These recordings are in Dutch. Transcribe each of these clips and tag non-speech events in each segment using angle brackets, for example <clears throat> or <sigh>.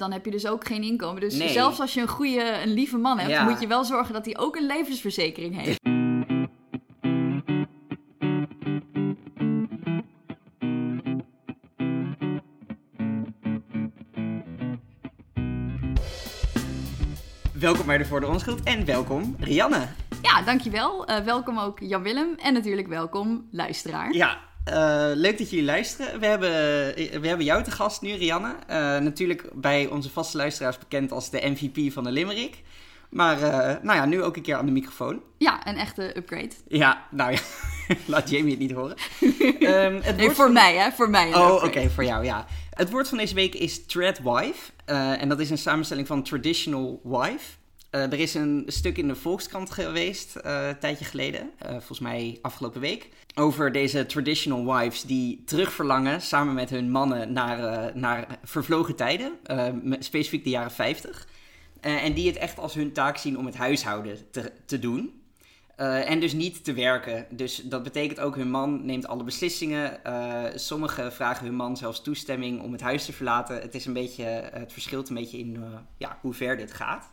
dan heb je dus ook geen inkomen. Dus Nee. zelfs als je een goede, een lieve man hebt, Ja. moet je wel zorgen dat hij ook een levensverzekering heeft. <laughs> Welkom bij de Voor de Onschuld en welkom Rianne. Ja, dankjewel. Eh welkom ook Jan Willem en natuurlijk welkom luisteraar. Ja, eh, leuk dat jullie luisteren. We hebben, we hebben jou te gast nu, Rianne. Eh, natuurlijk bij onze vaste luisteraars bekend als de MVP van de Limerick. Maar eh, nou ja, nu ook een keer aan de microfoon. Ja, een echte upgrade. Ja, nou ja, <laughs> laat Jamie het niet horen. Ehm, het Nee, woord voor van- mij hè, voor mij. Oh, oké, voor jou, ja. Het woord van deze week is Treadwife. Eh en dat is een samenstelling van Traditional Wife. Eh, er is een stuk in de Volkskrant geweest, eh, een tijdje geleden, eh, volgens mij afgelopen week, over deze traditional wives die terugverlangen samen met hun mannen naar, naar vervlogen tijden, specifiek de jaren 50. Eh, en die het echt als hun taak zien om het huishouden te, te doen. En dus niet te werken. Dus dat betekent ook hun man neemt alle beslissingen. Sommigen vragen hun man zelfs toestemming om het huis te verlaten. Het is een beetje, het verschilt een beetje in ja, hoe ver dit gaat.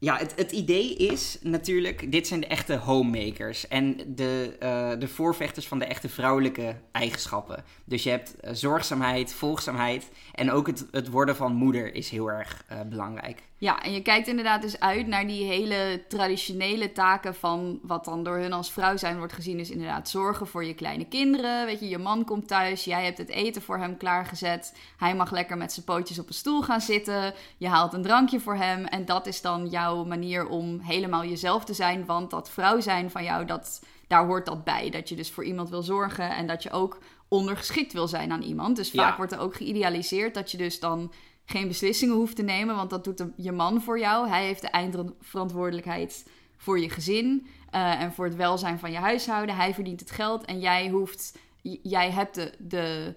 Ja, het, het idee is natuurlijk, dit zijn de echte homemakers en de, eh, de voorvechters van de echte vrouwelijke eigenschappen. Dus je hebt eh, zorgzaamheid, volgzaamheid en ook het, het worden van moeder is heel erg eh, belangrijk. Ja, en je kijkt inderdaad dus uit naar die hele traditionele taken van wat dan door hun als vrouw zijn wordt gezien, is inderdaad zorgen voor je kleine kinderen. Weet je, je man komt thuis, jij hebt het eten voor hem klaargezet. Hij mag lekker met zijn pootjes op een stoel gaan zitten. Je haalt een drankje voor hem. En dat is dan jouw manier om helemaal jezelf te zijn. Want dat vrouw zijn van jou, dat, daar hoort dat bij. Dat je dus voor iemand wil zorgen en dat je ook ondergeschikt wil zijn aan iemand. Dus vaak Ja. wordt er ook geïdealiseerd dat je dus dan geen beslissingen hoeft te nemen, want dat doet je man voor jou. Hij heeft de eindverantwoordelijkheid voor je gezin eh, en voor het welzijn van je huishouden. Hij verdient het geld en jij hoeft, jij hebt de, de,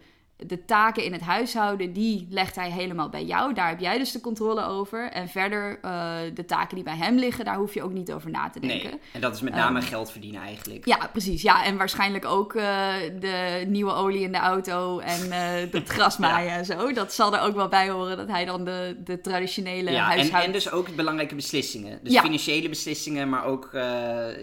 de taken in het huishouden, die legt hij helemaal bij jou. Daar heb jij dus de controle over. En verder eh, de taken die bij hem liggen, daar hoef je ook niet over na te denken. Nee, en dat is met name geld verdienen eigenlijk. Ja, precies. Ja, en waarschijnlijk ook eh, de nieuwe olie in de auto en eh <laughs> het gras maaien en zo. Dat zal er ook wel bij horen dat hij dan de, de traditionele Ja, en, huishouden... en dus ook belangrijke beslissingen. Dus Ja. financiële beslissingen, maar ook eh,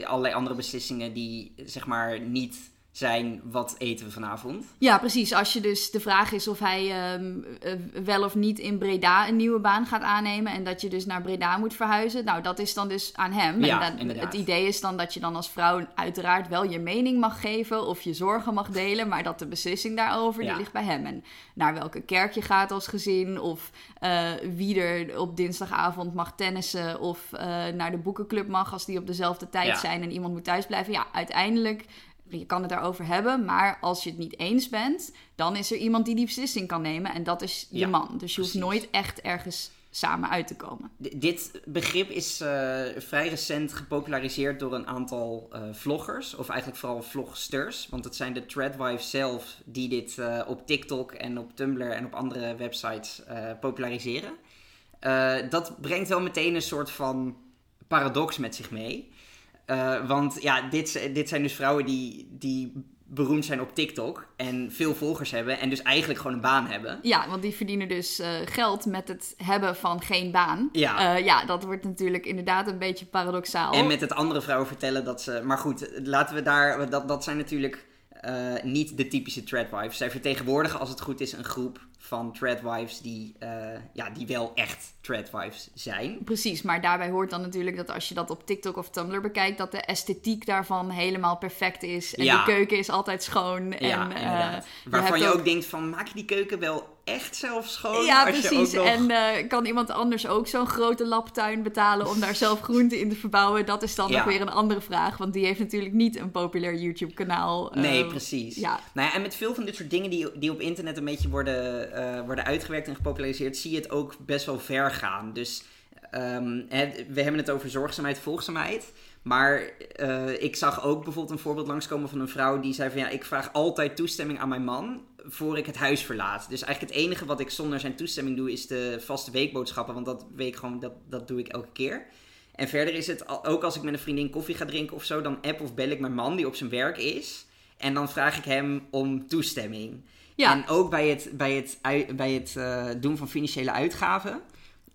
allerlei andere beslissingen die zeg maar niet zijn wat eten we vanavond. Ja, precies. Als je dus de vraag is of hij ehm, eh, wel of niet in Breda een nieuwe baan gaat aannemen en dat je dus naar Breda moet verhuizen. Nou, dat is dan dus aan hem. Ja, en dat- inderdaad. het idee is dan dat je dan als vrouw uiteraard wel je mening mag geven of je zorgen mag delen, maar dat de beslissing daarover Ja. die ligt bij hem. En naar welke kerk je gaat als gezin of eh, wie er op dinsdagavond mag tennissen of eh, naar de boekenclub mag als die op dezelfde tijd Ja. zijn en iemand moet thuisblijven. Ja, uiteindelijk je kan het daarover hebben, maar als je het niet eens bent, dan is er iemand die die beslissing kan nemen en dat is je Ja, man. Dus je hoeft precies. nooit echt ergens samen uit te komen. D- dit begrip is eh, vrij recent gepopulariseerd door een aantal eh, vloggers, of eigenlijk vooral vlogsters. Want het zijn de Treadwives zelf die dit eh, op TikTok en op Tumblr en op andere websites populariseren. Dat brengt wel meteen een soort van paradox met zich mee. Eh, want ja, dit, dit zijn dus vrouwen die, die beroemd zijn op TikTok en veel volgers hebben en dus eigenlijk gewoon een baan hebben. Ja, want die verdienen dus eh, geld met het hebben van geen baan. Ja. Eh, ja, dat wordt natuurlijk inderdaad een beetje paradoxaal. En met het andere vrouwen vertellen dat ze. Maar goed, laten we daar. Dat, dat zijn natuurlijk niet de typische Treadwives. Zij vertegenwoordigen, als het goed is, een groep van Treadwives die, eh, ja, die wel echt Treadwives zijn. Precies, maar daarbij hoort dan natuurlijk dat als je dat op TikTok of Tumblr bekijkt, dat de esthetiek daarvan helemaal perfect is. En Ja. de keuken is altijd schoon. Ja, en, eh, Waarvan je ook- ook denkt van, maak je die keuken wel echt zelf schoon? Ja, Als je precies. ook nog- En eh, kan iemand anders ook zo'n grote laptuin betalen om daar zelf groenten in te verbouwen? Dat is dan Ja. nog weer een andere vraag, want die heeft natuurlijk niet een populair YouTube-kanaal. Nee, Eh, precies. ja. Nou ja, en met veel van dit soort dingen die, die op internet een beetje worden, eh, worden uitgewerkt en gepopulariseerd, zie je het ook best wel ver gaan. Dus ehm, we hebben het over zorgzaamheid, volgzaamheid. Maar eh, ik zag ook bijvoorbeeld een voorbeeld langskomen van een vrouw die zei van ja, ik vraag altijd toestemming aan mijn man voor ik het huis verlaat. Dus eigenlijk het enige wat ik zonder zijn toestemming doe is de vaste weekboodschappen, want dat weet ik gewoon, dat, dat doe ik elke keer. En verder is het ook als ik met een vriendin koffie ga drinken of zo, dan app of bel ik mijn man die op zijn werk is. En dan vraag ik hem om toestemming. Ja. En ook bij het, bij het, bij het eh, doen van financiële uitgaven.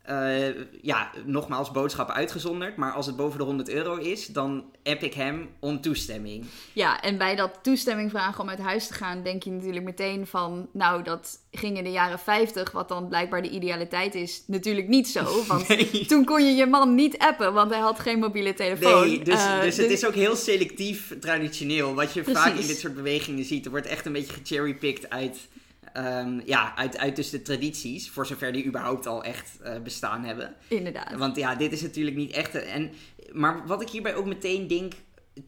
Eh, ja, nogmaals, boodschappen uitgezonderd. Maar als het boven de 100 euro is, dan app ik hem om toestemming. Ja, en bij dat toestemming vragen om uit huis te gaan, denk je natuurlijk meteen van, nou, dat ging in de jaren 50, wat dan blijkbaar de idealiteit is, natuurlijk niet zo. <laughs> Want Nee. toen kon je je man niet appen, want hij had geen mobiele telefoon. Nee, dus, Eh, dus het is ook heel selectief traditioneel. Wat je vaak in dit soort bewegingen ziet. Er wordt echt een beetje gecherrypicked uit, ehm, ja, uit, uit dus de tradities. Voor zover die überhaupt al echt eh, bestaan hebben. Inderdaad. Want ja, dit is natuurlijk niet echt. En, maar wat ik hierbij ook meteen denk.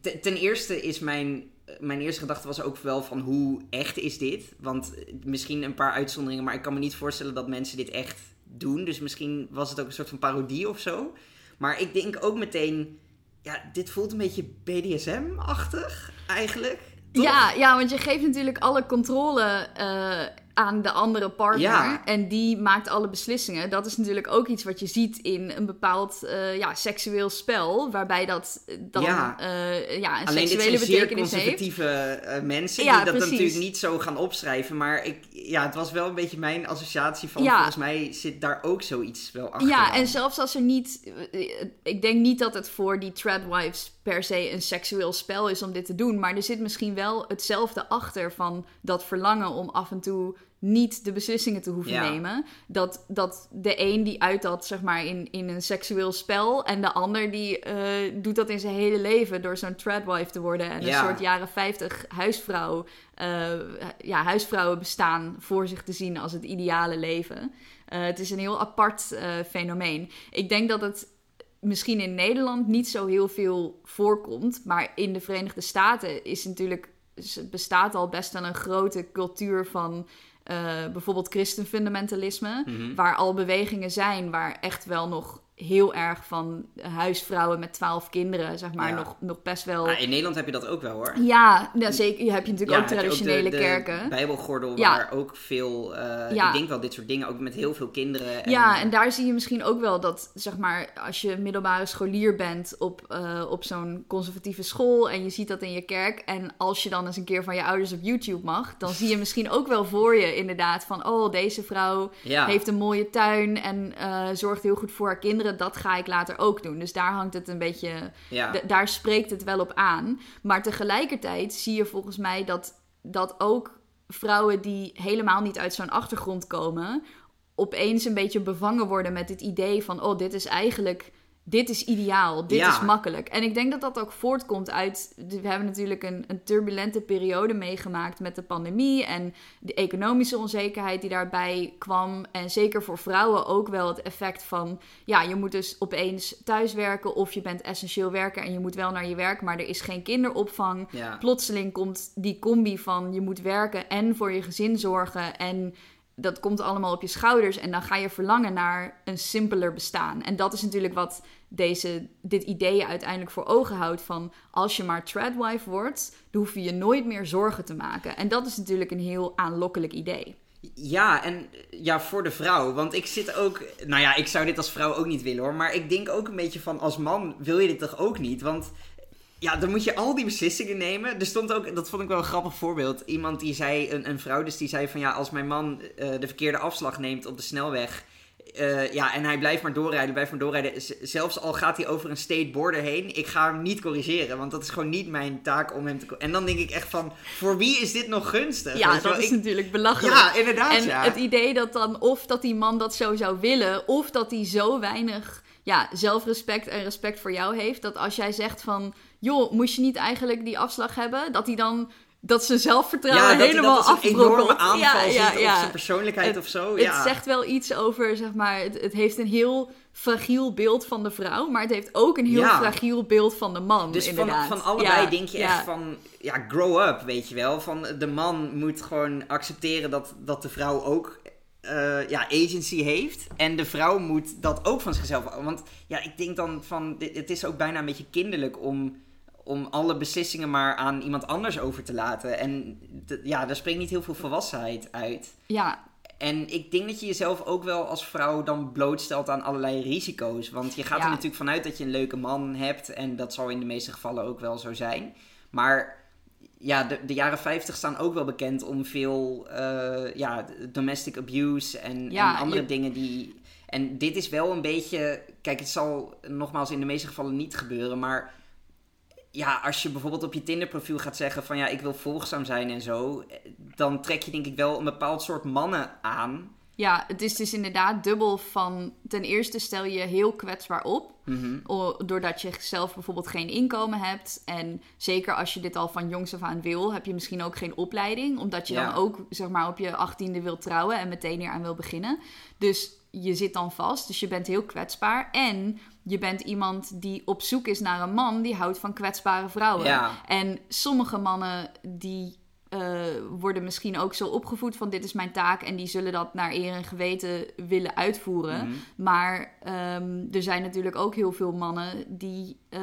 te- ten eerste is mijn, mijn eerste gedachte was ook wel van hoe echt is dit? Want eh, misschien een paar uitzonderingen, maar ik kan me niet voorstellen dat mensen dit echt doen. Dus misschien was het ook een soort van parodie of zo. Maar ik denk ook meteen. Ja, dit voelt een beetje BDSM-achtig eigenlijk. Toch? Ja, ja, want je geeft natuurlijk alle controle eh, aan de andere partner. Ja. En die maakt alle beslissingen. Dat is natuurlijk ook iets wat je ziet in een bepaald eh, ja, seksueel spel. Waarbij dat eh, dan Ja. eh, ja, een Alleen dit seksuele zijn zeer betekenis heeft. conservatieve mensen Ja, die dat precies. natuurlijk niet zo gaan opschrijven. Maar ik, ja, het was wel een beetje mijn associatie van Ja. volgens mij zit daar ook zoiets wel achter. Ja, en zelfs als er niet. Ik denk niet dat het voor die tradwives per se een seksueel spel is om dit te doen. Maar er zit misschien wel hetzelfde achter van dat verlangen om af en toe niet de beslissingen te hoeven Ja. nemen. Dat, dat de een die uit dat zeg maar in, in een seksueel spel. En de ander die eh, doet dat in zijn hele leven door zo'n tradwife te worden. En Ja. een soort jaren 50 huisvrouw. eh ja, huisvrouwen bestaan voor zich te zien als het ideale leven. Eh, het is een heel apart fenomeen. Ik denk dat het misschien in Nederland niet zo heel veel voorkomt. Maar in de Verenigde Staten is natuurlijk, bestaat al best wel een grote cultuur van eh, bijvoorbeeld christenfundamentalisme. Mhm. Waar al bewegingen zijn waar echt wel nog heel erg van huisvrouwen met twaalf kinderen, zeg maar, Ja. nog, nog best wel. Ah, in Nederland heb je dat ook wel hoor. Ja, ja, zeker. Je hebt je natuurlijk Ja, ook traditionele de, de kerken. Bijbelgordel, waar ook veel, eh, ik denk wel dit soort dingen, ook met heel veel kinderen. En, Ja, en daar zie je misschien ook wel dat, zeg maar, als je middelbare scholier bent op, eh, op zo'n conservatieve school en je ziet dat in je kerk en als je dan eens een keer van je ouders op YouTube mag, dan zie je misschien ook wel voor je inderdaad van, oh, deze vrouw heeft een mooie tuin en eh, zorgt heel goed voor haar kinderen, dat ga ik later ook doen. Dus daar hangt het een beetje, ja. daar spreekt het wel op aan. Maar tegelijkertijd zie je volgens mij dat, dat ook vrouwen die helemaal niet uit zo'n achtergrond komen, opeens een beetje bevangen worden met het idee van: oh, dit is eigenlijk. Dit is ideaal, dit Ja. is makkelijk. En ik denk dat dat ook voortkomt uit. We hebben natuurlijk een, een turbulente periode meegemaakt met de pandemie. En de economische onzekerheid die daarbij kwam. En zeker voor vrouwen ook wel het effect van. Ja, je moet dus opeens thuiswerken. Of je bent essentieel werker en je moet wel naar je werk. Maar er is geen kinderopvang ja. plotseling komt die combi van je moet werken en voor je gezin zorgen en dat komt allemaal op je schouders en dan ga je verlangen naar een simpeler bestaan. En dat is natuurlijk wat deze, dit idee uiteindelijk voor ogen houdt van als je maar tradwife wordt, dan hoef je je nooit meer zorgen te maken. En dat is natuurlijk een heel aanlokkelijk idee. Ja, en ja, voor de vrouw. Want ik zit ook. Nou ja, ik zou dit als vrouw ook niet willen hoor. Maar ik denk ook een beetje van als man wil je dit toch ook niet? Want ja, dan moet je al die beslissingen nemen. Er stond ook, dat vond ik wel een grappig voorbeeld. Iemand die zei, een, een vrouw dus die zei van ja, als mijn man eh, de verkeerde afslag neemt op de snelweg. Eh, ja, en hij blijft maar doorrijden, blijft maar doorrijden. Z- zelfs al gaat hij over een state border heen, ik ga hem niet corrigeren. Want dat is gewoon niet mijn taak om hem te. En dan denk ik echt van, voor wie is dit nog gunstig? Ja, dat is natuurlijk belachelijk. ja inderdaad. En ja. het idee dat dan of dat die man dat zo zou willen, of dat hij zo weinig ja, zelfrespect en respect voor jou heeft, dat als jij zegt van, joh, moest je niet eigenlijk die afslag hebben, dat hij dan dat zijn zelfvertrouwen ja, helemaal dat een enorme aanval ja, op zijn persoonlijkheid Het- of zo. Het zegt wel iets over, zeg maar, het, het heeft een heel fragiel beeld van de vrouw, maar het heeft ook een heel fragiel beeld van de man, dus van, inderdaad. van allebei denk je echt van, ja, grow up, weet je wel. Van de man moet gewoon accepteren dat, dat de vrouw ook eh, ja, agency heeft. En de vrouw moet dat ook van zichzelf. Want ja, ik denk dan van, het is ook bijna een beetje kinderlijk om, om alle beslissingen maar aan iemand anders over te laten. En ja, daar springt niet heel veel volwassenheid uit. Ja, En ik denk dat je jezelf ook wel als vrouw dan blootstelt aan allerlei risico's. Want je gaat Ja. er natuurlijk vanuit dat je een leuke man hebt. En dat zal in de meeste gevallen ook wel zo zijn. Maar ja, de, de jaren 50 staan ook wel bekend om veel eh, ja, domestic abuse en, Ja, en andere je- dingen die. En dit is wel een beetje. Kijk, het zal nogmaals in de meeste gevallen niet gebeuren, maar. Ja, als je bijvoorbeeld op je Tinder-profiel gaat zeggen van ja, ik wil volgzaam zijn en zo, dan trek je denk ik wel een bepaald soort mannen aan. Ja, het is dus inderdaad dubbel van... Ten eerste stel je heel kwetsbaar op. Mhm. Doordat je zelf bijvoorbeeld geen inkomen hebt. En zeker als je dit al van jongs af aan wil... heb je misschien ook geen opleiding. Omdat je Ja. dan ook zeg maar, op je achttiende wilt trouwen... en meteen hier aan wil beginnen. Dus je zit dan vast. Dus je bent heel kwetsbaar. En je bent iemand die op zoek is naar een man... die houdt van kwetsbare vrouwen. Ja. En sommige mannen die eh, worden misschien ook zo opgevoed van dit is mijn taak en die zullen dat naar eer en geweten willen uitvoeren. Mhm. Maar ehm, er zijn natuurlijk ook heel veel mannen die, eh,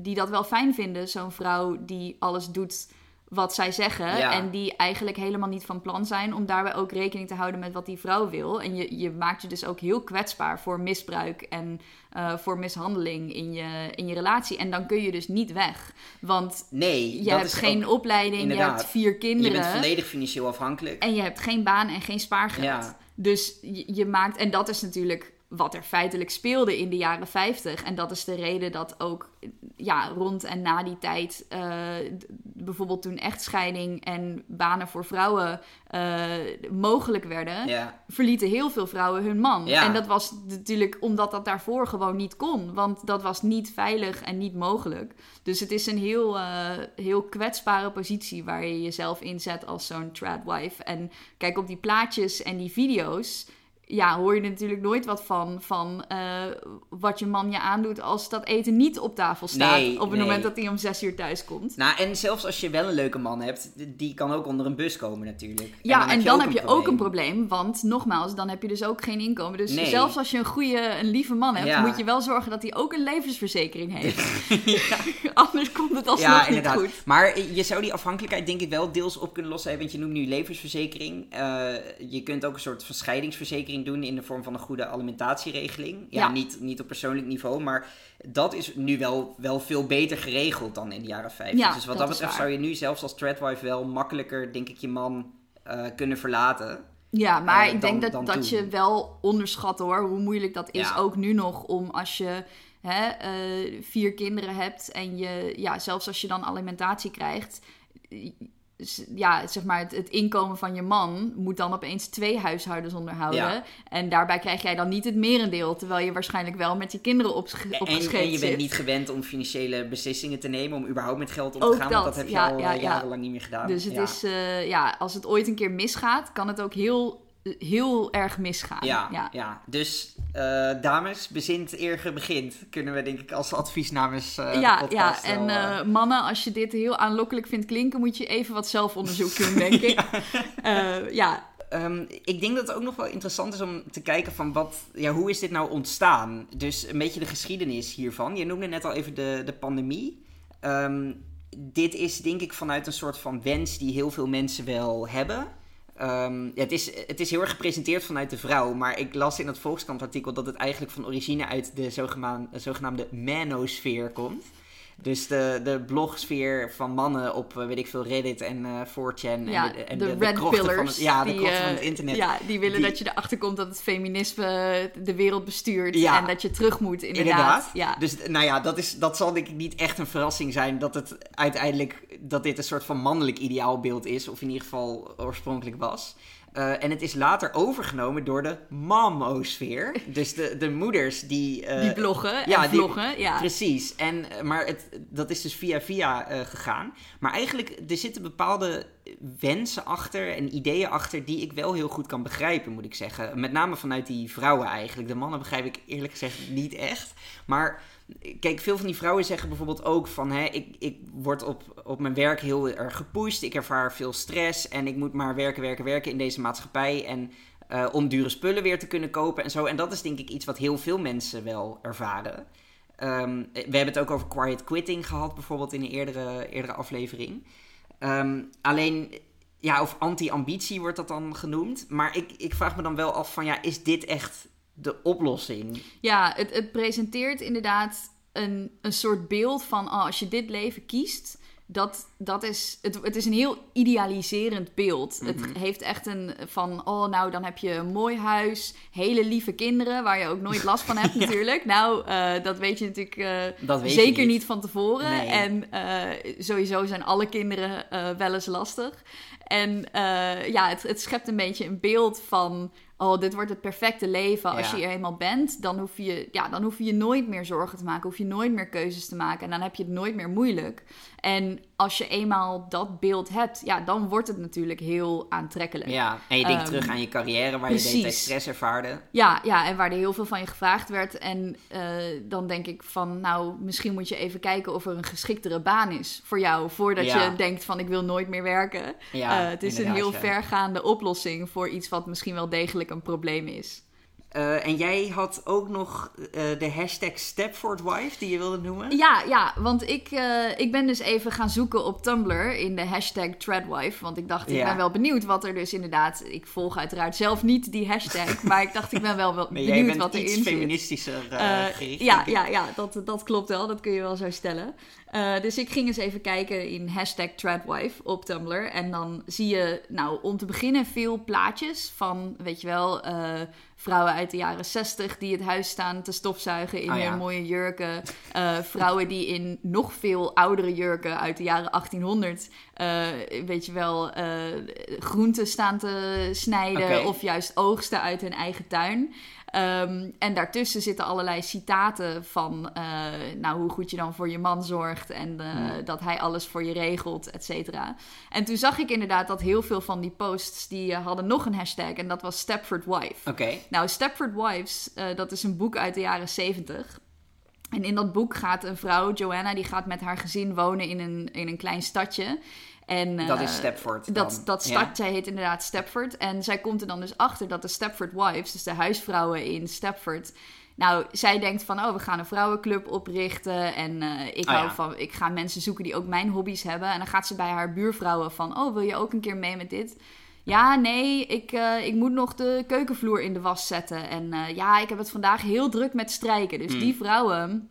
die dat wel fijn vinden. Zo'n vrouw die alles doet wat zij zeggen. Ja. En die eigenlijk helemaal niet van plan zijn om daarbij ook rekening te houden met wat die vrouw wil. En je, je maakt je dus ook heel kwetsbaar voor misbruik en eh, voor mishandeling in je, in je relatie. En dan kun je dus niet weg. Want Nee, je dat hebt is geen ook- opleiding, je hebt vier Je kinderen. bent volledig financieel afhankelijk. En je hebt geen baan en geen spaargeld. Ja. Dus je, je maakt, en dat is natuurlijk wat er feitelijk speelde in de jaren 50. En dat is de reden dat ook ja, rond en na die tijd, eh, bijvoorbeeld toen echtscheiding en banen voor vrouwen eh, mogelijk werden, Ja. verlieten heel veel vrouwen hun man. Ja. En dat was natuurlijk omdat dat daarvoor gewoon niet kon. Want dat was niet veilig en niet mogelijk. Dus het is een heel, eh, heel kwetsbare positie waar je jezelf inzet als zo'n tradwife. En kijk, op die plaatjes en die video's... Ja, hoor je er natuurlijk nooit wat van, van eh, wat je man je aandoet als dat eten niet op tafel staat. Nee, op het nee. moment dat hij om zes uur thuis komt. Nou, en zelfs als je wel een leuke man hebt, die kan ook onder een bus komen natuurlijk. Ja, en dan heb je ook een probleem. Want nogmaals, dan heb je dus ook geen inkomen. Dus Nee. zelfs als je een goede, een lieve man hebt, Ja. moet je wel zorgen dat hij ook een levensverzekering heeft. <laughs> Anders komt het alsnog Ja, niet inderdaad. goed. Maar je zou die afhankelijkheid denk ik wel deels op kunnen lossen. Want je noemt nu levensverzekering. Eh, je kunt ook een soort doen in de vorm van een goede alimentatieregeling. Ja, Ja. Niet, niet op persoonlijk niveau, maar dat is nu wel, wel veel beter geregeld dan in de jaren 50. Ja, dus wat dat dat betreft zou je nu zelfs als tradwife wel makkelijker, denk ik, je man eh, kunnen verlaten. Ja, maar Eh, ik denk dat, dat toen. je wel onderschat hoor, hoe moeilijk dat is. Ja. Ook nu nog om als je hè, eh, vier kinderen hebt en je, ja, zelfs als je dan alimentatie krijgt. Ja, zeg maar, het, het inkomen van je man moet dan opeens twee huishoudens onderhouden. Ja. En daarbij krijg jij dan niet het merendeel, terwijl je waarschijnlijk wel met je kinderen En, opgeschreven en je bent zit. niet gewend om financiële beslissingen te nemen, om überhaupt met geld om Ook te gaan. want dat, heb je ja, al ja, eh, ja. jarenlang niet meer gedaan. Dus het is, eh, ja, als het ooit een keer misgaat, kan het ook heel, heel erg misgaan. Ja, ja. ja. dus eh, dames, bezint eer begint. Kunnen we denk ik als advies namens eh ja, de podcast ja, en wel, eh, mannen, als je dit heel aanlokkelijk vindt klinken, moet je even wat zelfonderzoek <laughs> doen, denk ik. ja. <laughs> ja, ehm, ik denk dat het ook nog wel interessant is om te kijken van wat, ja, hoe is dit nou ontstaan? Dus een beetje de geschiedenis hiervan. Je noemde net al even de, de pandemie. Ehm, dit is denk ik vanuit een soort van wens die heel veel mensen wel hebben. Ehm, ja, het, is, het is heel erg gepresenteerd vanuit de vrouw, maar ik las in het Volkskrant-artikel dat het eigenlijk van origine uit de zogenaamde, zogenaamde manosfeer komt. Dus de, de blogsfeer van mannen op, eh, weet ik veel, Reddit en eh 4chan. ja, en de, en de, red krochten pillars. Van het, ja, de krochten van eh, het internet. Ja, die willen Die- dat je erachter komt dat het feminisme de wereld bestuurt. Ja. En dat je terug moet, inderdaad. Inderdaad. Ja. Dus nou ja, dat, is, dat zal denk ik niet echt een verrassing zijn dat het uiteindelijk dat dit een soort van mannelijk ideaalbeeld is, of in ieder geval oorspronkelijk was. Eh, en het is later overgenomen door de mamosfeer. Dus de, de moeders die... eh, die bloggen ja, en die-. Ja. Precies. En, eh, maar het, dat is dus via via gegaan. Maar eigenlijk, er zitten bepaalde wensen achter en ideeën achter die ik wel heel goed kan begrijpen, moet ik zeggen. Met name vanuit die vrouwen eigenlijk. De mannen begrijp ik eerlijk gezegd niet echt. Maar kijk, veel van die vrouwen zeggen bijvoorbeeld ook van... Hè, ik, ik word op, op mijn werk heel erg gepusht. Ik ervaar veel stress en ik moet maar werken, werken, werken in deze maatschappij. En eh, om dure spullen weer te kunnen kopen en zo. En dat is denk ik iets wat heel veel mensen wel ervaren. Ehm, we hebben het ook over quiet quitting gehad, bijvoorbeeld in een eerdere, eerdere aflevering. Ehm, alleen, ja, of anti-ambitie wordt dat dan genoemd. Maar ik, ik vraag me dan wel af van, ja, is dit echt de oplossing? Ja, het, het presenteert inderdaad een, een soort beeld van oh, als je dit leven kiest, dat, dat is, het, het is een heel idealiserend beeld. Mhm. Het heeft echt een van, oh nou dan heb je een mooi huis, hele lieve kinderen, waar je ook nooit last van hebt <laughs> natuurlijk. Nou, eh, dat weet je natuurlijk eh, Dat weet je zeker niet. niet. van tevoren. Nee. En eh, sowieso zijn alle kinderen wel eens lastig. En ja, het, het schept een beetje een beeld van... Oh, dit wordt het perfecte leven. Als Ja. je er eenmaal bent, dan hoef, je, ja, dan hoef je je nooit meer zorgen te maken. Hoef je nooit meer keuzes te maken. En dan heb je het nooit meer moeilijk. En als je eenmaal dat beeld hebt, ja, dan wordt het natuurlijk heel aantrekkelijk. Ja, en je denkt Ehm, terug aan je carrière waar je de hele tijd precies. stress ervaarde. Ja, ja, en waar er heel veel van je gevraagd werd. En eh, dan denk ik van, nou, misschien moet je even kijken of er een geschiktere baan is voor jou. Voordat Ja. je denkt van, ik wil nooit meer werken. Ja, Eh, het is een heel vergaande oplossing voor iets wat misschien wel degelijk een probleem is. Eh, en jij had ook nog eh, de hashtag Stepfordwife die je wilde noemen. Ja, ja, want ik, eh, ik ben dus even gaan zoeken op Tumblr in de hashtag Threadwife. Want ik dacht, ik Ja. ben wel benieuwd wat er dus inderdaad... Ik volg uiteraard zelf niet die hashtag, <laughs> maar ik dacht, ik ben wel, wel benieuwd jij wat bent erin iets feministischer gericht. ja, ja, ja dat, dat klopt wel. Dat kun je wel zo stellen. Eh, dus ik ging eens even kijken in hashtag Threadwife op Tumblr. En dan zie je, nou, om te beginnen veel plaatjes van, weet je wel, eh, vrouwen uit de jaren 60 die het huis staan te stofzuigen in Ah, ja. hun mooie jurken. Eh, vrouwen die in nog veel oudere jurken uit de jaren 1800, eh, weet je wel, groenten staan te snijden of juist oogsten uit hun eigen tuin. Ehm, en daartussen zitten allerlei citaten van eh, nou, hoe goed je dan voor je man zorgt en eh, dat hij alles voor je regelt, et cetera. En toen zag ik inderdaad dat heel veel van die posts die eh, hadden nog een hashtag en dat was Stepford Wife. Oké, Nou, Stepford Wives, dat is een boek uit de jaren 70. En in dat boek gaat een vrouw, Joanna, die gaat met haar gezin wonen in een, in een klein stadje. En, dat eh, is Stepford. dan. dat, dat Ja. stadje heet inderdaad Stepford. En zij komt er dan dus achter dat de Stepford Wives, dus de huisvrouwen in Stepford... Nou, zij denkt van, oh, we gaan een vrouwenclub oprichten. En eh, ik, Oh, hou ja. van, ik ga mensen zoeken die ook mijn hobby's hebben. En dan gaat ze bij haar buurvrouwen van, oh, wil je ook een keer mee met dit? Ja, nee, ik, eh, ik moet nog de keukenvloer in de was zetten. En ja, ik heb het vandaag heel druk met strijken. Dus Hmm. die vrouwen,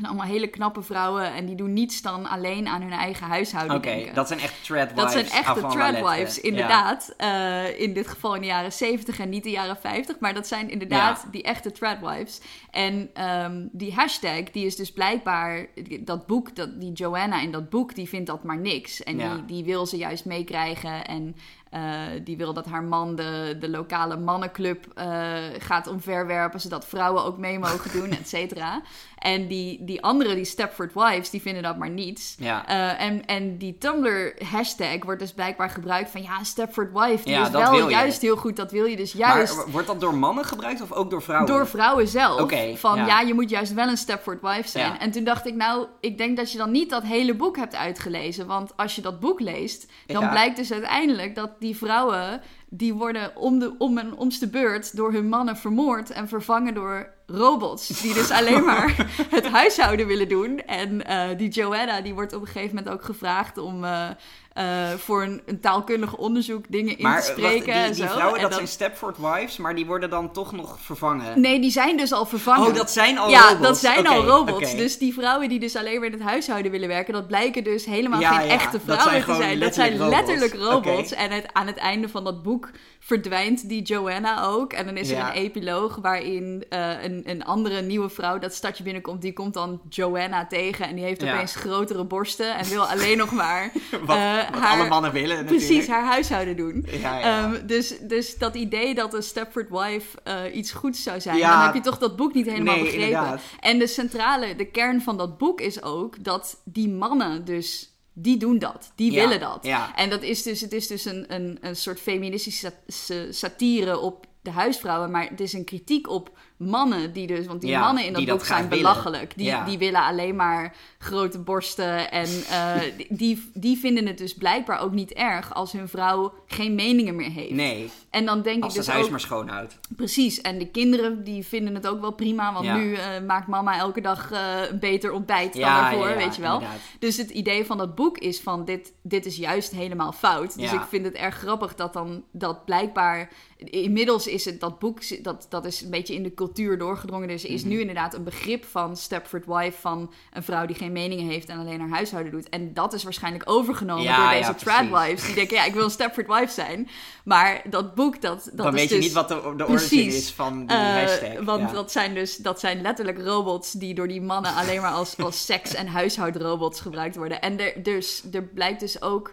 zijn allemaal hele knappe vrouwen. En die doen niets dan alleen aan hun eigen huishouden Oké, denken. dat zijn echt threadwives. Dat zijn echte threadwives, inderdaad. Eh, in dit geval in de jaren 70 en niet de jaren 50. Maar dat zijn inderdaad Ja. die echte threadwives. En ehm, die hashtag, die is dus blijkbaar... Dat boek, dat, die Joanna in dat boek, die vindt dat maar niks. En Ja. die, die wil ze juist meekrijgen. En eh, die wil dat haar man de, de lokale mannenclub eh, gaat omverwerpen... zodat vrouwen ook mee mogen doen, et cetera. En die, die andere, die Stepford Wives, die vinden dat maar niets. Ja. Eh, en, en die Tumblr-hashtag wordt dus blijkbaar gebruikt van ja, Stepford Wife, die Ja, is wel je. juist heel goed. Dat wil je dus juist Maar wordt dat door mannen gebruikt of ook door vrouwen? door vrouwen zelf. Van ja. ja. je moet juist wel een Stepford Wife zijn. En toen dacht ik, nou, ik denk dat je dan niet dat hele boek hebt uitgelezen. Want als je dat boek leest, dan blijkt dus uiteindelijk dat die vrouwen, die worden om, de, om en omste beurt door hun mannen vermoord en vervangen door robots. Die dus alleen <laughs> maar het huishouden willen doen. En eh, die Joanna, die wordt op een gegeven moment ook gevraagd om eh, eh, voor een, een taalkundig onderzoek dingen in te wacht, spreken. die, en die zo. vrouwen, En dat dan- zijn Stepford wives, maar die worden dan toch nog vervangen. Nee, die zijn dus al vervangen. Oh, dat zijn al ja, robots. dat zijn al robots. Dus die vrouwen die dus alleen maar in het huishouden willen werken, dat blijken dus helemaal Ja, geen ja, echte dat vrouwen te zijn. Dat zijn letterlijk letterlijk robots. En het, aan het einde van dat boek verdwijnt die Joanna ook. En dan is er Ja. een epiloog waarin eh, een, een andere nieuwe vrouw dat stadje binnenkomt. Die komt dan Joanna tegen en die heeft Ja. opeens grotere borsten en wil alleen nog maar <laughs> Wat, eh, wat haar- alle mannen willen precies natuurlijk. haar huishouden doen. Ja. Ehm, dus, dus dat idee dat een Stepford Wife eh, iets goeds zou zijn, dan heb je toch dat boek niet helemaal Nee, begrepen. inderdaad. En de centrale, de kern van dat boek is ook dat die mannen dus, die doen dat. Die Ja, willen dat. ja. En dat is dus, het is dus een, een, een soort feministische sat- satire op de huisvrouwen, maar het is een kritiek op mannen die dus, want die Ja, mannen in dat boek zijn willen. belachelijk. Die, Ja. die willen alleen maar grote borsten en eh, <laughs> die, die vinden het dus blijkbaar ook niet erg als hun vrouw geen meningen meer heeft. Nee, En dan denk als ik het dus huis ook... maar schoon houdt. Precies, en de kinderen die vinden het ook wel prima, want Ja. nu eh, maakt mama elke dag eh, een beter ontbijt dan daarvoor, weet je wel. inderdaad. Dus het idee van dat boek is van dit, dit is juist helemaal fout. Dus ik vind het erg grappig dat dan dat blijkbaar inmiddels is het dat boek, dat, dat is een beetje in de cultuur doorgedrongen. Dus is Mhm. nu inderdaad een begrip van Stepford Wife, van een vrouw die geen meningen heeft en alleen haar huishouden doet. En dat is waarschijnlijk overgenomen Ja, door ja, deze tradwives. Die denken, ja, ik wil een Stepford Wife zijn. Maar dat boek, dat, dat dan is weet je dus... niet wat de, de origin is van die hashtag. want ja. dat zijn dus dat zijn letterlijk robots die door die mannen alleen maar als, als <laughs> seks- en huishoudrobots gebruikt worden. En er, dus, er blijkt dus ook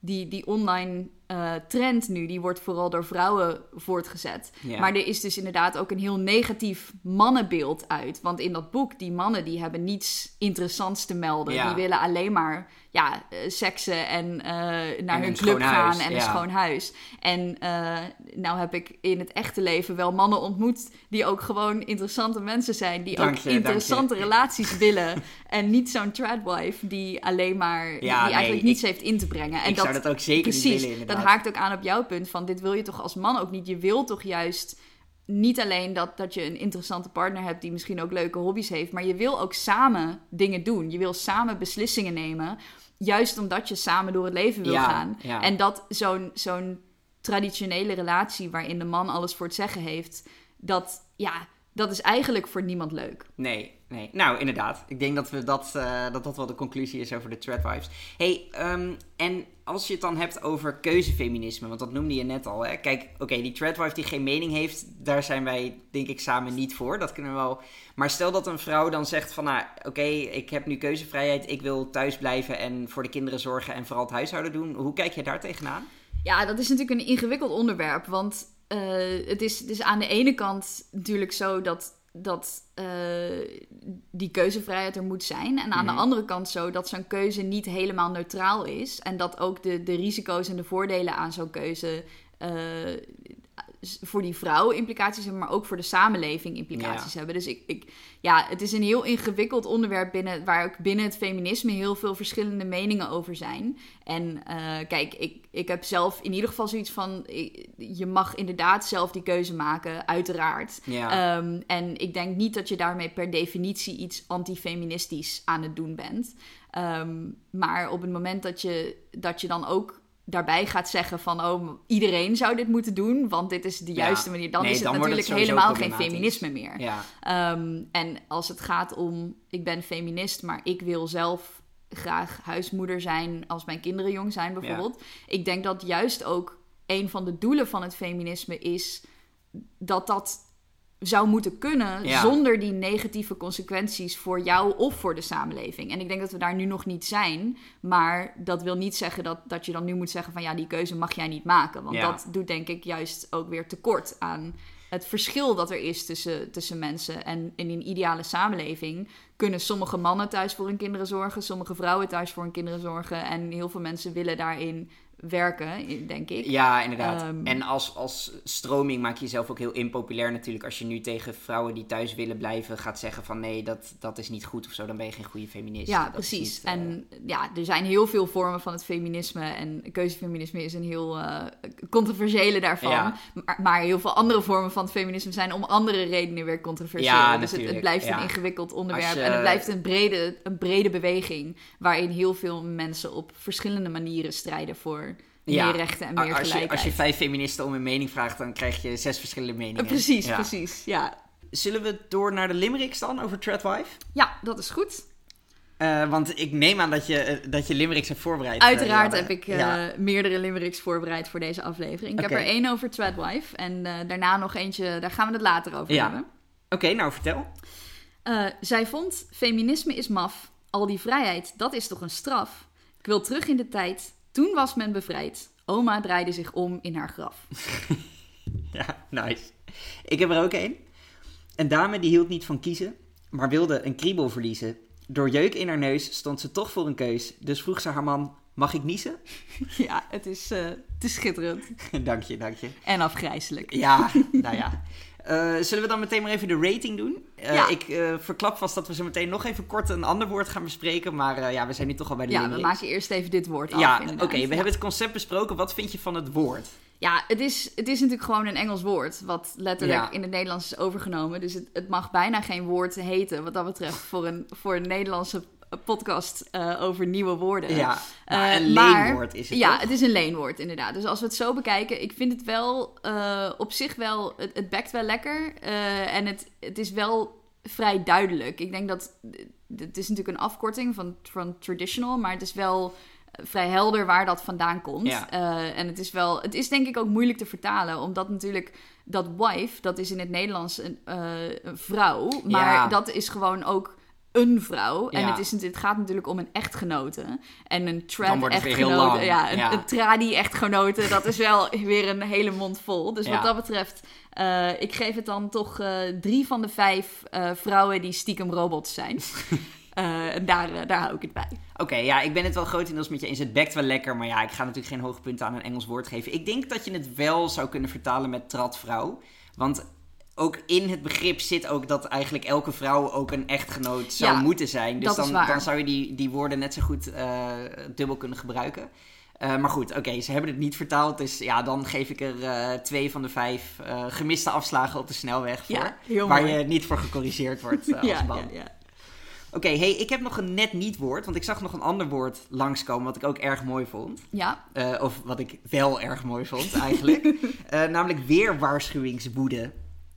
die, die online eh, trend nu, die wordt vooral door vrouwen voortgezet. Ja. Maar er is dus inderdaad ook een heel negatief mannenbeeld uit. Want in dat boek, die mannen die hebben niets interessants te melden. Ja. Die willen alleen maar ja, eh, seksen en eh, naar hun club huis, gaan en een schoon huis. En eh, nou heb ik in het echte leven wel mannen ontmoet die ook gewoon interessante mensen zijn. Die Dank ook je, interessante relaties willen. <laughs> En niet zo'n tradwife die alleen maar, die, eigenlijk niets heeft in te brengen. En ik zou dat ook zeker precies, niet willen, dat haakt ook aan op jouw punt van dit wil je toch als man ook niet. Je wil toch juist niet alleen dat, dat je een interessante partner hebt die misschien ook leuke hobby's heeft, maar je wil ook samen dingen doen. Je wil samen beslissingen nemen, juist omdat je samen door het leven wil Ja, gaan. ja. En dat zo'n zo'n traditionele relatie waarin de man alles voor het zeggen heeft, dat ja, dat is eigenlijk voor niemand leuk. Nee, nee. Nou, inderdaad. Ik denk dat we dat, eh, dat, dat wel de conclusie is over de threadwives. hey, ehm, en als je het dan hebt over keuzefeminisme, want dat noemde je net al. Hè? Kijk, oké, die threadwife die geen mening heeft, daar zijn wij denk ik samen niet voor. Dat kunnen we wel. Maar stel dat een vrouw dan zegt van, nou, oké, ik heb nu keuzevrijheid, ik wil thuis blijven en voor de kinderen zorgen en vooral het huishouden doen. Hoe kijk je daar tegenaan? Ja, dat is natuurlijk een ingewikkeld onderwerp. Want eh, het, is, het is aan de ene kant natuurlijk zo dat, dat eh, die keuzevrijheid er moet zijn. En aan Mhm. de andere kant zo dat zo'n keuze niet helemaal neutraal is. En dat ook de, de risico's en de voordelen aan zo'n keuze. eh, voor die vrouw implicaties hebben, maar ook voor de samenleving implicaties Ja. hebben. Dus ik, ik, ja, het is een heel ingewikkeld onderwerp binnen, waar ook binnen het feminisme heel veel verschillende meningen over zijn. En eh, kijk, ik, ik heb zelf in ieder geval zoiets van: je mag inderdaad zelf die keuze maken, uiteraard. Ja. Ehm, en ik denk niet dat je daarmee per definitie iets antifeministisch aan het doen bent. Ehm, maar op het moment dat je, dat je dan ook daarbij gaat zeggen van... oh, iedereen zou dit moeten doen, want dit is de Ja. juiste manier... dan Nee, is het dan wordt het natuurlijk helemaal geen feminisme meer. ja. Ehm, en als het gaat om, ik ben feminist, maar ik wil zelf graag huismoeder zijn als mijn kinderen jong zijn bijvoorbeeld. Ik denk dat juist ook een van de doelen van het feminisme is dat dat zou moeten kunnen Ja. zonder die negatieve consequenties voor jou of voor de samenleving. En ik denk dat we daar nu nog niet zijn, maar dat wil niet zeggen dat, dat je dan nu moet zeggen van ja, die keuze mag jij niet maken. Want Ja. dat doet denk ik juist ook weer tekort aan het verschil dat er is tussen, tussen mensen. En in een ideale samenleving kunnen sommige mannen thuis voor hun kinderen zorgen, sommige vrouwen thuis voor hun kinderen zorgen. En heel veel mensen willen daarin werken, denk ik. Ja, inderdaad. Ehm, en als, als stroming maak je jezelf ook heel impopulair natuurlijk. Als je nu tegen vrouwen die thuis willen blijven gaat zeggen van nee, dat, dat is niet goed of zo. Dan ben je geen goede feminist. Ja, Dat precies. niet, eh, En ja, er zijn heel veel vormen van het feminisme. En keuzefeminisme is een heel eh, controversiële daarvan. Ja. Maar, maar heel veel andere vormen van het feminisme zijn om andere redenen weer controversieel. Ja, dus het, blijft ja. een ingewikkeld onderwerp. Je- En het blijft een brede, een brede beweging. Waarin heel veel mensen op verschillende manieren strijden voor Ja. meer rechten en meer als, je, als je vijf feministen om een mening vraagt, dan krijg je zes verschillende meningen. Eh, precies, Ja. precies. Ja. Zullen we door naar de limericks dan over Threadwife? ja, dat is goed. Eh, want ik neem aan dat je, eh, dat je limericks hebt voorbereid. Uiteraard heb ik ja. meerdere limericks voorbereid voor deze aflevering. Ik heb er één over Threadwife en daarna nog eentje, daar gaan we het later over Ja. hebben. Oké, nou vertel. Zij vond, feminisme is maf, al die vrijheid, dat is toch een straf? Ik wil terug in de tijd, toen was men bevrijd. Oma draaide zich om in haar graf. <laughs> Ja, nice. Ik heb er ook één. Een dame die hield niet van kiezen, maar wilde een kriebel verliezen. Door jeuk in haar neus stond ze toch voor een keus. Dus vroeg ze haar man, mag ik niezen? <laughs> ja, het is, eh, het is schitterend <laughs> dank je, dank je. en afgrijzelijk. Ja, nou ja. Eh, zullen we dan meteen maar even de rating doen? Eh, Ja. Ik eh, verklap vast dat we zo meteen nog even kort een ander woord gaan bespreken. Maar ja, we zijn nu toch al bij de Ja, we maken eerst even dit woord af. Ja, oké. we Ja. hebben het concept besproken. Wat vind je van het woord? Ja, het is, het is natuurlijk gewoon een Engels woord, wat letterlijk Ja. in het Nederlands is overgenomen. Dus het, het mag bijna geen woord heten, wat dat betreft, voor een, voor een Nederlandse podcast uh, over nieuwe woorden. Ja, maar Uh, een maar- leenwoord is het Ja, toch? het is een leenwoord inderdaad. Dus als we het zo bekijken, ik vind het wel eh, op zich wel, het, het bekt wel lekker. eh, en het, het is wel vrij duidelijk. Ik denk dat, het is natuurlijk een afkorting van, van traditional, maar het is wel eh, vrij helder waar dat vandaan komt. Ja. Eh, en het is wel, het is denk ik ook moeilijk te vertalen, omdat natuurlijk dat wife, dat is in het Nederlands een, eh, een vrouw, maar Ja. dat is gewoon ook een vrouw. En Ja. het, is, het gaat natuurlijk om een echtgenote. En een Dan trad wordt het weer heel echtgenote. lang. Ja, een, Ja. een tradi-echtgenote, dat is wel weer een hele mond vol. Dus Ja. wat dat betreft, eh, ik geef het dan toch eh, drie van de vijf eh, vrouwen die stiekem robots zijn. <laughs> En daar, daar hou ik het bij. Oké, ja, ik ben het wel grotendeels met je eens. Het bekt wel lekker, maar ja, ik ga natuurlijk geen hoge punten aan een Engels woord geven. Ik denk dat je het wel zou kunnen vertalen met tratvrouw. Want ook in het begrip zit ook dat eigenlijk elke vrouw ook een echtgenoot zou Ja, moeten zijn. Dus dan, dan zou je die, die woorden net zo goed eh, dubbel kunnen gebruiken. Eh, maar goed, oké, ze hebben het niet vertaald. Dus ja, dan geef ik er eh, twee van de vijf gemiste afslagen op de snelweg voor. Ja, waar je niet voor gecorrigeerd wordt <laughs> als ja, man. ja, ja. Oké, hey, ik heb nog een net niet woord, want ik zag nog een ander woord langskomen wat ik ook erg mooi vond. ja, of wat ik wel erg mooi vond eigenlijk. <laughs> Namelijk weerwaarschuwingswoede.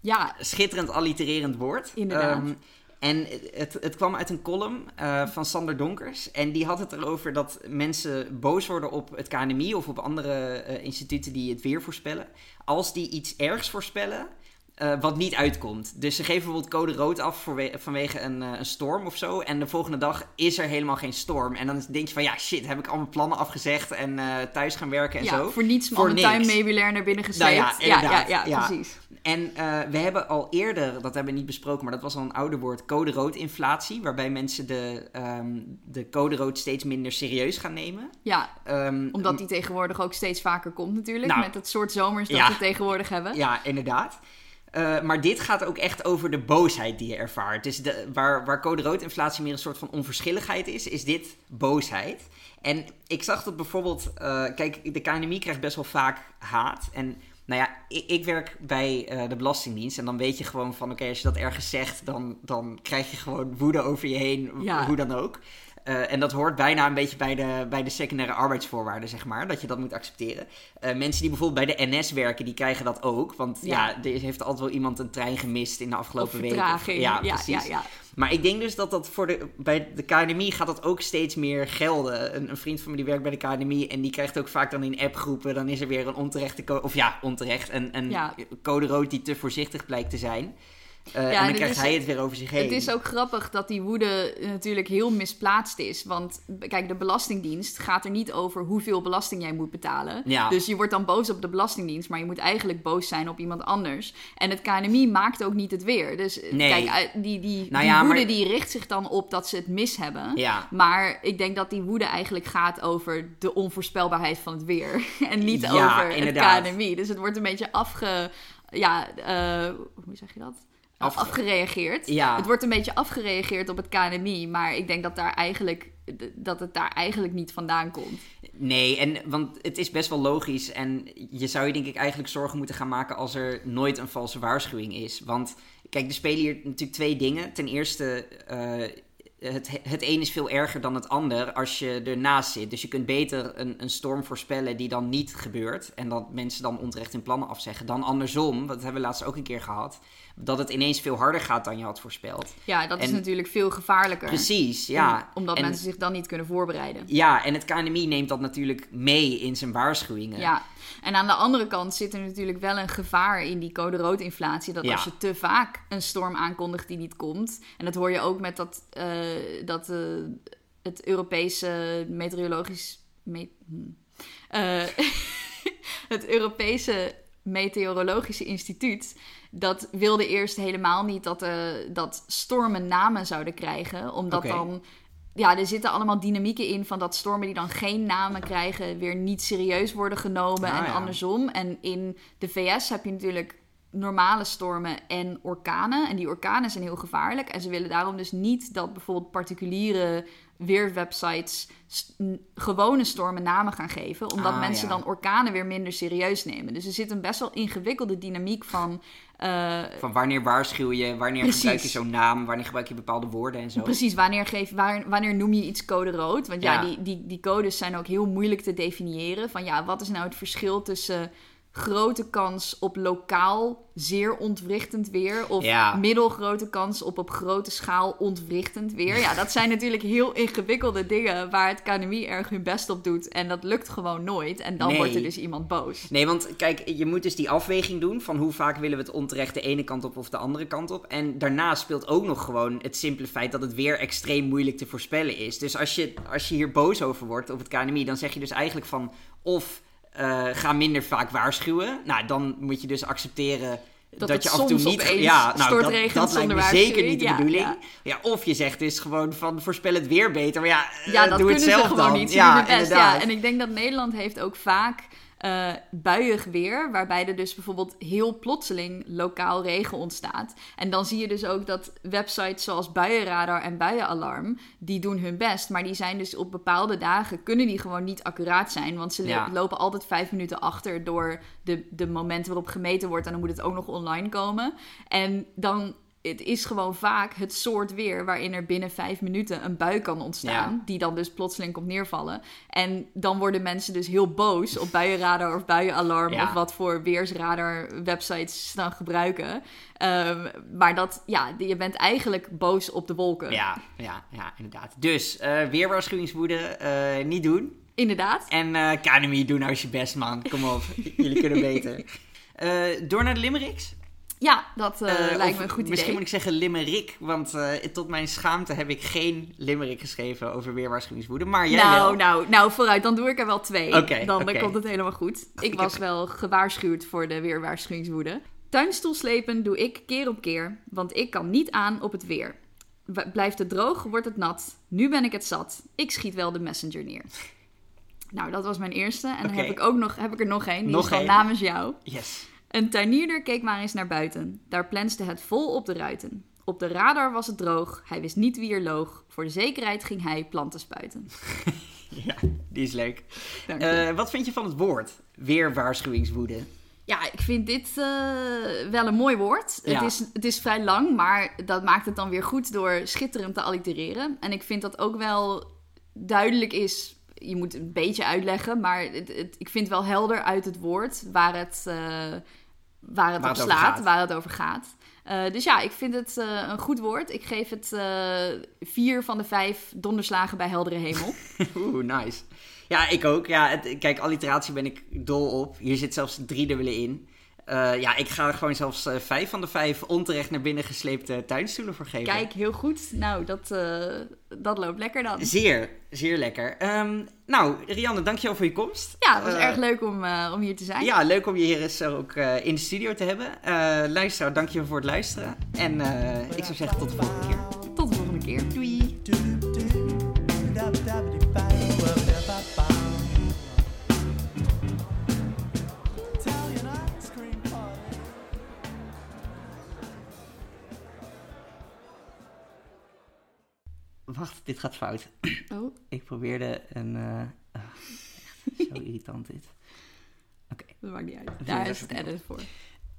Ja, Schitterend allitererend woord. Inderdaad. Ehm, en het, het kwam uit een column eh, van Sander Donkers. En die had het erover dat mensen boos worden op het KNMI of op andere eh, instituten die het weer voorspellen. Als die iets ergs voorspellen. Eh, wat niet uitkomt. Dus ze geven bijvoorbeeld code rood af vanwege een, eh, een storm of zo. En de volgende dag is er helemaal geen storm. En dan denk je van ja, shit, heb ik al mijn plannen afgezegd en eh, thuis gaan werken en ja zo. voor niets Voor mijn niks. tuinmeubilair naar binnen gesleept. Nou ja, ja, ja, precies. En we hebben al eerder, dat hebben we niet besproken, maar dat was al een ouder woord, code rood inflatie. Waarbij mensen de, ehm, de code rood steeds minder serieus gaan nemen. Ja, Ehm, omdat die tegenwoordig ook steeds vaker komt natuurlijk. Nou, met het soort zomers dat we tegenwoordig hebben. Ja, inderdaad. Eh, maar dit gaat ook echt over de boosheid die je ervaart. Dus de, waar, waar code rood inflatie meer een soort van onverschilligheid is, is dit boosheid. En ik zag dat bijvoorbeeld, eh, kijk, de KNMI krijgt best wel vaak haat. En nou ja, ik, ik werk bij eh, de Belastingdienst en dan weet je gewoon van, oké, als je dat ergens zegt, dan, dan krijg je gewoon woede over je heen, Ja. hoe dan ook. Eh, en dat hoort bijna een beetje bij de, bij de secundaire arbeidsvoorwaarden, zeg maar. Dat je dat moet accepteren. Eh, mensen die bijvoorbeeld bij de NS werken, die krijgen dat ook. Want ja, Ja. er heeft altijd wel iemand een trein gemist in de afgelopen weken. Ja, ja, precies. ja. Maar ik denk dus dat dat voor de, bij de KNMI gaat dat ook steeds meer gelden. Een, een vriend van me die werkt bij de KNMI en die krijgt ook vaak dan in appgroepen, dan is er weer een onterechte code, of ja, onterecht, een, een code rood die te voorzichtig blijkt te zijn. Eh, Ja, en dan krijgt is- hij het weer over zich heen. Het is ook grappig dat die woede natuurlijk heel misplaatst is. Want kijk, de Belastingdienst gaat er niet over hoeveel belasting jij moet betalen. Ja. Dus je wordt dan boos op de Belastingdienst, maar je moet eigenlijk boos zijn op iemand anders. En het KNMI maakt ook niet het weer. Dus eh, Nee. kijk, eh, die, die, Nou die ja, woede maar- die richt zich dan op dat ze het mis hebben. Ja. Maar ik denk dat die woede eigenlijk gaat over de onvoorspelbaarheid van het weer. <laughs> en niet Ja, over inderdaad. het KNMI. Dus het wordt een beetje afge... Ja, hoe zeg je dat? Afge- afgereageerd. Ja. Het wordt een beetje afgereageerd op het KNMI, maar ik denk dat, daar eigenlijk, dat het daar eigenlijk niet vandaan komt. Nee, en, want het is best wel logisch. En je zou je denk ik eigenlijk zorgen moeten gaan maken als er nooit een valse waarschuwing is. Want kijk, er spelen hier natuurlijk twee dingen. Ten eerste, eh, het, het een is veel erger dan het ander als je ernaast zit. Dus je kunt beter een, een storm voorspellen die dan niet gebeurt. En dat mensen dan onterecht hun plannen afzeggen. Dan andersom, dat hebben we laatst ook een keer gehad. Dat het ineens veel harder gaat dan je had voorspeld. Ja, dat is natuurlijk veel gevaarlijker. Precies, ja. Om- omdat En- mensen zich dan niet kunnen voorbereiden. Ja, en het KNMI neemt dat natuurlijk mee in zijn waarschuwingen. Ja, en aan de andere kant zit er natuurlijk wel een gevaar in die code rood inflatie. Dat Ja. als je te vaak een storm aankondigt die niet komt. En dat hoor je ook met dat, eh, dat eh, het Europese meteorologisch. me- hm. Eh, <laughs> het Europese Meteorologische Instituut. Dat wilde eerst helemaal niet dat, eh, dat stormen namen zouden krijgen. Omdat dan ja, er zitten allemaal dynamieken in van dat stormen die dan geen namen krijgen, weer niet serieus worden genomen Ah, en ja. andersom. En in de VS heb je natuurlijk normale stormen en orkanen. En die orkanen zijn heel gevaarlijk. En ze willen daarom dus niet dat bijvoorbeeld particuliere weerwebsites st- gewone stormen namen gaan geven. Omdat Ah, mensen ja. dan orkanen weer minder serieus nemen. Dus er zit een best wel ingewikkelde dynamiek van... eh, Van wanneer waarschuw je, wanneer Precies. gebruik je zo'n naam, wanneer gebruik je bepaalde woorden en zo. Precies, wanneer, geef, waar, wanneer noem je iets code rood? Want ja, Ja. die, die, die codes zijn ook heel moeilijk te definiëren. Van ja, wat is nou het verschil tussen grote kans op lokaal zeer ontwrichtend weer... of Ja. middelgrote kans op op grote schaal ontwrichtend weer? Ja, dat zijn natuurlijk heel ingewikkelde dingen... waar het KNMI erg hun best op doet. En dat lukt gewoon nooit. En dan Nee. wordt er dus iemand boos. Nee, want kijk, je moet dus die afweging doen van hoe vaak willen we het onterecht de ene kant op of de andere kant op. En daarnaast speelt ook nog gewoon het simpele feit dat het weer extreem moeilijk te voorspellen is. Dus als je, als je hier boos over wordt op het KNMI, dan zeg je dus eigenlijk van of eh, ga minder vaak waarschuwen. Nou, dan moet je dus accepteren dat, je af en toe niet... Ja, nou, dat, dat lijkt me zeker niet de Ja, bedoeling. ja. Ja. of je zegt dus gewoon van voorspel het weer beter. Maar ja, eh, Ja, dat doe het zelf ze gewoon dan. niet. Ja, best. Ja, en ik denk dat Nederland heeft ook vaak eh buiig weer, waarbij er dus bijvoorbeeld heel plotseling lokaal regen ontstaat. En dan zie je dus ook dat websites zoals Buienradar en Buienalarm, die doen hun best, maar die zijn dus op bepaalde dagen, kunnen die gewoon niet accuraat zijn, want ze Ja. lopen altijd vijf minuten achter door de, de momenten waarop gemeten wordt en dan moet het ook nog online komen. En dan... Het is gewoon vaak het soort weer waarin er binnen vijf minuten een bui kan ontstaan. Ja. Die dan dus plotseling komt neervallen. En dan worden mensen dus heel boos op buienradar of buienalarm Ja. of wat voor weersradar websites ze dan gebruiken. Ehm, maar dat, ja, je bent eigenlijk boos op de wolken. Ja, ja, ja, inderdaad. Dus eh weerwaarschuwingswoede eh, niet doen. Inderdaad. En eh KNMI, doe nou je best, man. Kom op, jullie kunnen beter. <laughs> Door naar de limericks. Ja, dat eh, Eh, lijkt me een goed Misschien idee. moet ik zeggen limerick, want eh, tot mijn schaamte heb ik geen limerick geschreven over weerwaarschuwingswoede. Maar jij nou, wel. nou, nou, vooruit. Dan doe ik er wel twee. Dan, komt het helemaal goed. Ik Ik was heb- wel gewaarschuwd voor de weerwaarschuwingswoede. Tuinstoel slepen doe ik keer op keer, want ik kan niet aan op het weer. Blijft het droog, wordt het nat. Nu ben ik het zat. Ik schiet wel de messenger neer. Nou, dat was mijn eerste. En dan heb ik ook nog, heb ik er nog één. Die Nog is namens jou. Yes. Een tuinierder keek maar eens naar buiten. Daar plenste het vol op de ruiten. Op de radar was het droog. Hij wist niet wie er loog. Voor de zekerheid ging hij planten spuiten. <laughs> Ja, die is leuk. Eh, wat vind je van het woord? Weerwaarschuwingswoede. Ja, ik vind dit eh, wel een mooi woord. Ja. Het, is, het is vrij lang, maar dat maakt het dan weer goed door schitterend te allitereren. En ik vind dat ook wel duidelijk is. Je moet een beetje uitleggen, maar het, het- ik vind wel helder uit het woord waar het, eh, waar het Waar op het slaat, waar het over gaat. Eh, dus ja, ik vind het eh, een goed woord. Ik geef het vier van de vijf donderslagen bij heldere hemel. <laughs> Oeh, nice. Ja, ik ook. Ja, het- kijk, alliteratie ben ik dol op. Hier zit zelfs drie dubbele in. Eh, ja, ik ga er gewoon zelfs eh, vijf van de vijf onterecht naar binnen gesleept tuinstoelen voor geven. Kijk, heel goed. Nou, dat, eh, dat loopt lekker dan. Zeer, zeer lekker. Ehm, nou, Rianne, dankjewel voor je komst. Ja, het was erg leuk om, eh, om hier te zijn. Ja, leuk om je hier eens ook eh, in de studio te hebben. Eh luisteraar, dankjewel voor het luisteren. En eh, ik zou zeggen tot de volgende keer. Tot de volgende keer. Doei! Wacht, dit gaat fout. Oh, <clears throat> Ik probeerde een... eh, echt zo irritant dit. Oké. dat maakt niet uit. Daar is het edit voor.